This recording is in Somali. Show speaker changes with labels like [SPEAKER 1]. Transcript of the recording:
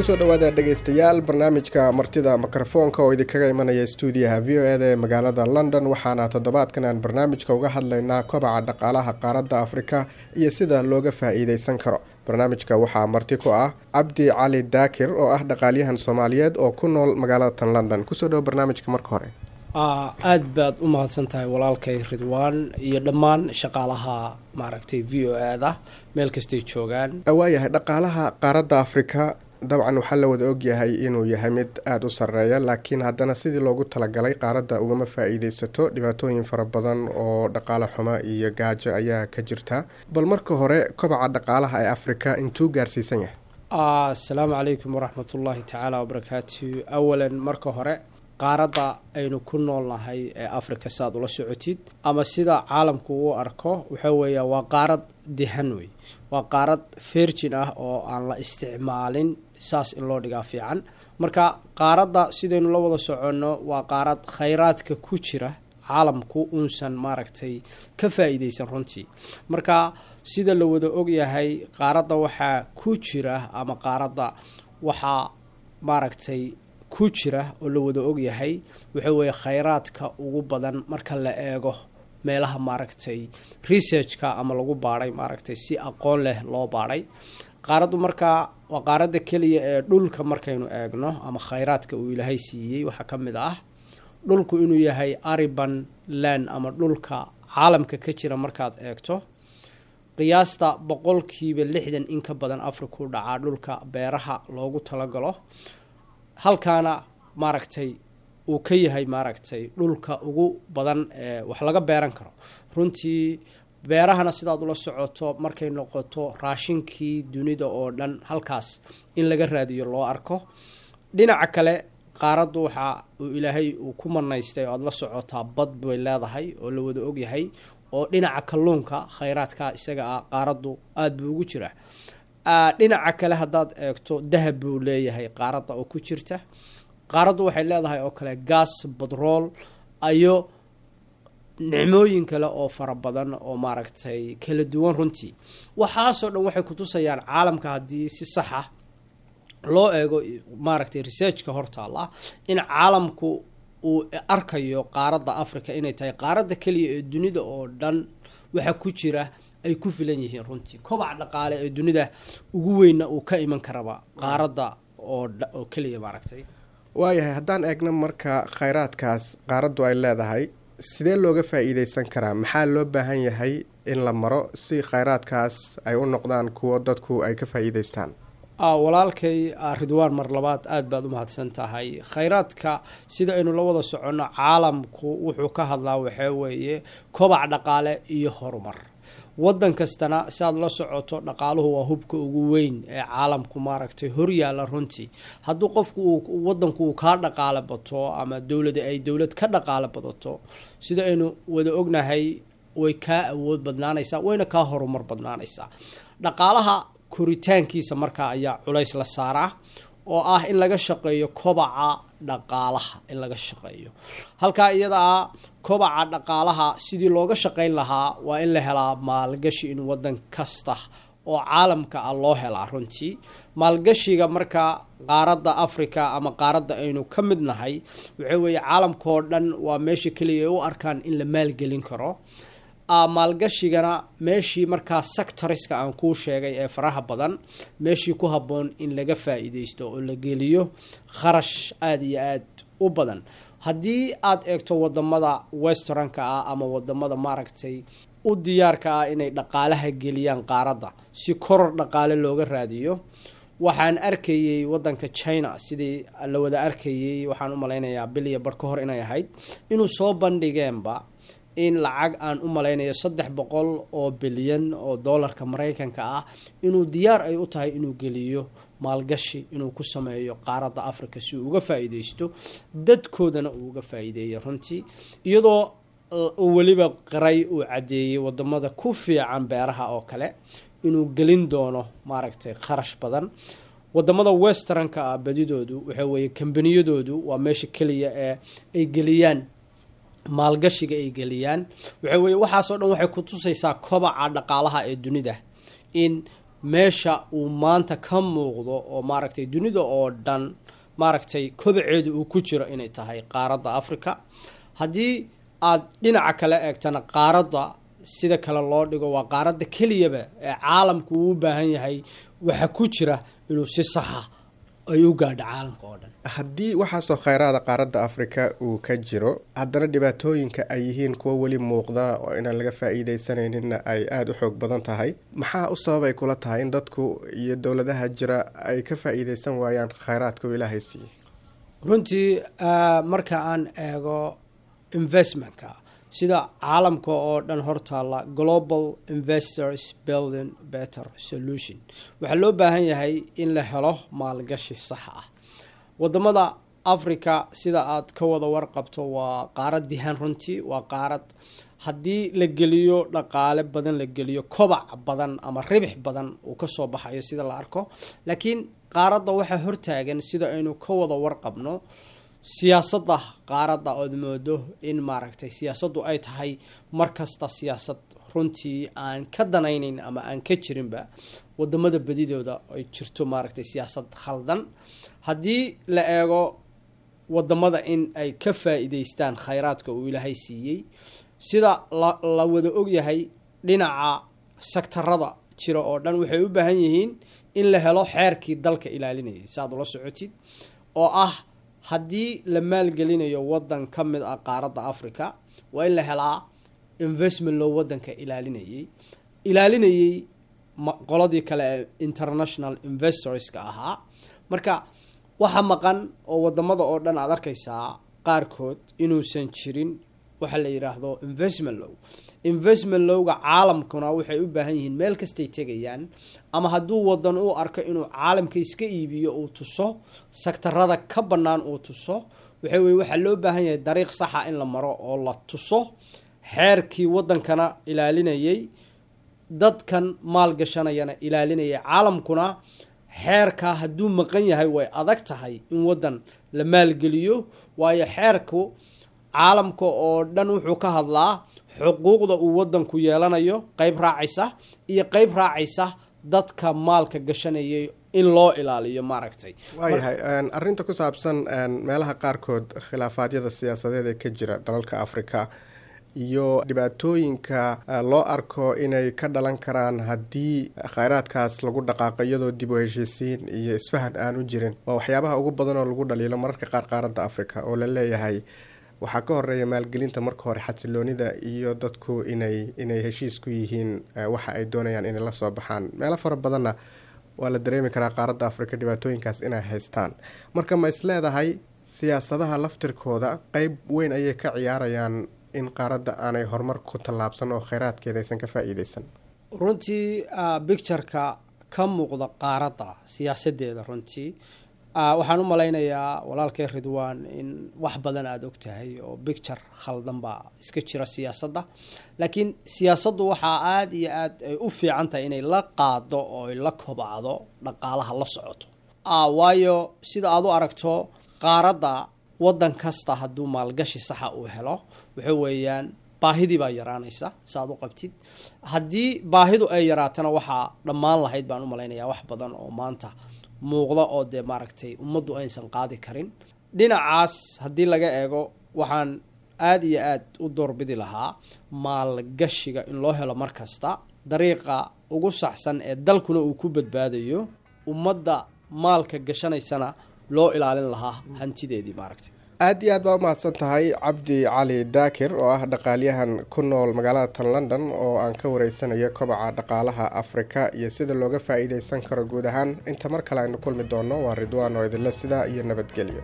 [SPEAKER 1] ku soo dhawaada dhegeystayaal barnaamijka martida mikrofoonka oo idinkaga imanaya stuudiyaha v o eda ee magaalada london. Waxaana toddobaadkan aan barnaamijka uga hadlaynaa kobaca dhaqaalaha qaaradda afrika iyo sida looga faa-iideysan karo. Barnaamijka waxaa marti ku ah cabdi cali daakir oo ah dhaqaalyahan soomaaliyeed oo ku nool magaalada tan london ku soo dhawo barnaamijka marka hore.
[SPEAKER 2] Aada baad u mahadsan tahay walaalkay ridwaan iyo dhammaan shaqaalaha maaragtay v o eda meel kastay joogaan.
[SPEAKER 1] Waayahay dhaqaalaha qaaradda afrika dabcan waxaa la wada ogyahay inuu yahay mid aada u sarreeya laakiin haddana sidii loogu talagalay qaaradda ugama faa-iideysato dhibaatooyin fara badan oo dhaqaale xumo iyo gaajo ayaa ka jirta. Bal marka hore kobaca dhaqaalaha ee afrika intuu gaarsiisan yahay?
[SPEAKER 2] Asalaamu calaykum waraxmatullaahi tacaala wabarakaatu awalan marka hore qaaradda aynu ku noolnahay ee africa saaad ula socotid ama sida caalamku uu arko waxa weeya waa qaarad dihan wey waa qaarad virgin ah oo aan la isticmaalin saas in loo dhigaa fiican. Marka qaaradda sidaynu la wada soconno waa qaarad khayraadka ku jira caalamku uusan maaragtay ka faa-iideysan runtii. Marka sida la wada ogyahay qaaradda waxaa ku jira ama qaaradda waxaa maaragtay ku jira oo la wada ogyahay waxa weeye khayraadka ugu badan marka la eego meelaha maaragtay researchka ama lagu baadhay maaragtay si aqoon leh loo baadhay qaaraddu markaa waa qaaradda keliya ee dhulka markaynu eegno ama khayraadka uu ilaahay siiyey waxaa ka mid ah dhulku inuu yahay ariban land ama dhulka caalamka ka jira markaad eegto. Qiyaasta boqolkiiba lixdan in ka badan africa u dhacaa dhulka beeraha loogu talagalo. Halkaana maaragtay uu ka yahay maaragtay dhulka ugu badan ee wax laga beeran karo. Runtii beerahana sidaad ula socoto markay noqoto raashinkii dunida oo dhan halkaas in laga raadiyo loo arko. Dhinaca kale qaaraddu waxa uu ilaahay uu ku manaystay oo aada la socotaa bad bay leedahay oo la wada ogyahay oo dhinaca kalluunka khayraadka isaga ah qaaraddu aada buu ugu jira dhinaca kale haddaad eegto dahab buu leeyahay qaaradda oo ku jirta. Qaaraddu waxay leedahay oo kale gas batrool iyo nicmooyin kale oo fara badan oo maaragtay kala duwan runtii. Waxaasoo dhan waxay kutusayaan caalamka haddii si saxa loo eego maaragtay researchka hortaalla in caalamku uu arkayo qaaradda africa inay tahay qaaradda keliya ee dunida oo dhan waxa ku jira ay ku filan yihiin runtii. Kobac dhaqaale ee dunida ugu weynna uu ka iman karaba qaaradda oo keliya maaragtay.
[SPEAKER 1] Waayahay haddaan eegno marka khayraadkaas qaaraddu ay leedahay sidee looga faa-iideysan karaa? Maxaa loo baahan yahay in la maro si khayraadkaas ay u noqdaan kuwo dadku ay ka faa-iideystaan
[SPEAKER 2] walaalkay ridwaan mar labaad aada baad u mahadsan tahay. Khayraadka sida aynu la wada soconno caalamku wuxuu ka hadlaa waxaa weeye kobac dhaqaale iyo horumar waddan kastana si aad la socoto dhaqaaluhu waa hubka ugu weyn ee caalamku maaragtay horyaalla runtii. Hadduu qofku wadanku uu kaa dhaqaale bato ama dowladda ay dowlad ka dhaqaale badato sida aynu wada ognahay way kaa awood badnaanaysaa wayna kaa horumar badnaanaysaa. Dhaqaalaha koritaankiisa markaa ayaa culays la saaraa oo ah in laga shaqeeyo kobaca dhaqaalaha in laga shaqeeyo. Halkaa iyada ah kobaca dhaqaalaha sidii looga shaqeyn lahaa waa in la helaa maalgashi in wadan kasta oo caalamka ah loo helaa runtii. Maalgashiga marka qaaradda africa ama qaaradda aynu ka mid nahay waxa weeye caalamkaoo dhan waa meesha keliya ay u arkaan in la maalgelin karo maalgashigana meeshii markaa sectoriska aan kuu sheegay ee faraha badan meeshii ku habboon in laga faa-iideysto oo la geliyo kharash aada iyo aada u badan. Haddii aada eegto waddamada westranka ah ama waddamada maaragtay u diyaarka ah inay dhaqaalaha geliyaan qaaradda si koror dhaqaale looga raadiyo waxaan arkayey wadanka china. Sidii la wada arkayey waxaan u malaynayaa bil iyo bar ka hor inay ahayd inuu soo bandhigeenba in lacag aan u malaynayo saddex boqol oo bilyan oo doolarka maraykanka ah inuu diyaar ay u tahay inuu geliyo maalgashi inuu ku sameeyo qaaradda africa si uu uga faa-iideysto dadkoodana uu uga faa-iideeyo runtii. Iyadoo weliba qiray uu caddeeyey waddamada ku fiican beeraha oo kale inuu gelin doono maaragtay kharash badan. Wadamada westranka ah badidoodu waxa weeye kambaniyadoodu waa meesha keliya ee ay geliyaan maalgashiga ay geliyaan. Waxa weeye waxaasoo dhan waxay ku tusaysaa kobaca dhaqaalaha ee dunida. In meesha uu maanta ka muuqdo oo maaragtay dunida oo dhan maaragtay kobaceedu uu ku jiro inay tahay qaaradda africa haddii aad dhinaca kale eegtana qaaradda sida kale loo dhigo waa qaaradda keliyaba ee caalamku uu u baahan yahay. Waxa ku jira inuu si saxa ay u gaadho caalamka oo dhan.
[SPEAKER 1] Haddii waxaasoo kheyraada qaaradda afrika uu ka jiro haddana dhibaatooyinka ay yihiin kuwo weli muuqda oo inaan laga faa-iideysanayninna ay aada u xoog badan tahay. Maxaa u sababay kula tahay in dadku iyo dowladaha jira ay ka faa-iideysan waayaan kheyraadka uu ilaahay siiyey
[SPEAKER 2] runtii marka aan eego investmentka sida caalamka oo dhan hortaalla global investors building better solution. Waxaa loo baahan yahay in la helo maalgashi sax ah. Wadamada africa sida aad ka wada warqabto waa qaarad dihaan runtii waa qaarad haddii la geliyo dhaqaale badan la geliyo kobac badan ama ribix badan uu ka soo baxayo sida la arko. Laakiin qaaradda waxaa hortaagan sida aynu ka wada warqabno siyaasadda qaaradda ood moodo in maaragtay siyaasaddu ay tahay markasta siyaasad runtii aan ka danaynayn ama aan ka jirinba waddamada badidooda ay jirto maaragtay siyaasad khaldan. Haddii la eego waddamada in ay ka faa-iideystaan khayraadka uu ilaahay siiyey sida la la wada ogyahay dhinaca sektarada jira oo dhan waxay u baahan yihiin in la helo xeerkii dalka ilaalinayay saaad ula socotid oo ah haddii la maalgelinayo wadan ka mid ah qaaradda africa waa in la helaa investment loo wadanka ilaalinayay. Ilaalinayay qoladii kale ee international investorska ahaa. Marka waxa maqan oo waddamada oo dhan aad arkaysaa qaarkood inuusan jirin waxa la yidhaahdo investment low. Investment lowga caalamkuna waxay u baahan yihiin meel kastay tegayaan ama hadduu wadan uu arko inuu caalamka iska iibiyo uu tuso sektarada ka bannaan uu tuso waxa weye waxaa loo baahan yahay dariiq saxa in la maro oo la tuso xeerkii wadankana ilaalinayay dadkan maal gashanayana ilaalinayay caalamkuna xeerkaa hadduu maqan yahay way adag tahay in wadan la maalgeliyo waayo xeerku caalamka oo dhan wuxuu ka hadlaa xuquuqda uu wadanku yeelanayo qeyb raacaysa iyo qeyb raacaysa dadka maalka gashanayay in loo ilaaliyo maaragtay.
[SPEAKER 1] Waayahay arinta ku saabsan meelaha qaarkood khilaafaadyada siyaasadeed ee ka jira dalalka africa iyo dhibaatooyinka loo arko inay ka dhalan karaan haddii kheyraadkaas lagu dhaqaaqo iyadoo dib u heshiisiin iyo isfahan aan u jirin waa waxyaabaha ugu badan oo lagu dhaliilo mararka qaar qaaradda africa oo la leeyahay waxaa ka horreeya maalgelinta marka hore xasiloonida iyo dadku inay inay heshiis ku yihiin waxa ay doonayaan inay la soo baxaan. Meelo fara badanna waa la dareemi karaa qaaradda africa dhibaatooyinkaas inay haystaan. Marka ma is leedahay siyaasadaha laftirkooda qeyb weyn ayay ka ciyaarayaan in qaaradda aanay horumar ku tallaabsan oo kheyraadkeeda aysan ka faa-iideysan
[SPEAKER 2] runtii bictureka ka muuqda qaaradda siyaasadeeda runtii waxaan u malaynayaa walaalkay ridwan in wax badan aada og tahay oo bicture khaldan baa iska jira siyaasadda. Laakiin siyaasaddu waxaa aada iyo aad ay u fiican tahay inay la qaado oo ay la kobacdo dhaqaalaha la socoto. Waayo sida aada u aragto qaaradda wadan kasta hadduu maalgashi saxa uu helo waxa weeyaan baahidii baa yaraanaysa saaad u qabtid. Haddii baahidu ay yaraatana waxaa dhammaan lahayd baan u malaynayaa wax badan oo maanta muuqda oo dee maaragtay ummaddu aysan qaadi karin. Dhinacaas haddii laga eego waxaan aada iyo aada u doorbidi lahaa maalgashiga in loo helo mar kasta. Dariiqa ugu saxsan ee dalkuna uu ku badbaadayo ummadda maalka gashanaysana loo ilaalin lahaa hantideedii maaragtay
[SPEAKER 1] aada iyo aad baa umahadsan tahay cabdi cali daakir oo ah dhaqaalyahan ku nool magaalada tan london oo aan ka wareysanayo kobaca dhaqaalaha afrika iyo sida looga faa-iideysan karo guud ahaan. Inta mar kale aynu kulmi doono waa ridwaan oo idinle sidaa iyo nabadgelyo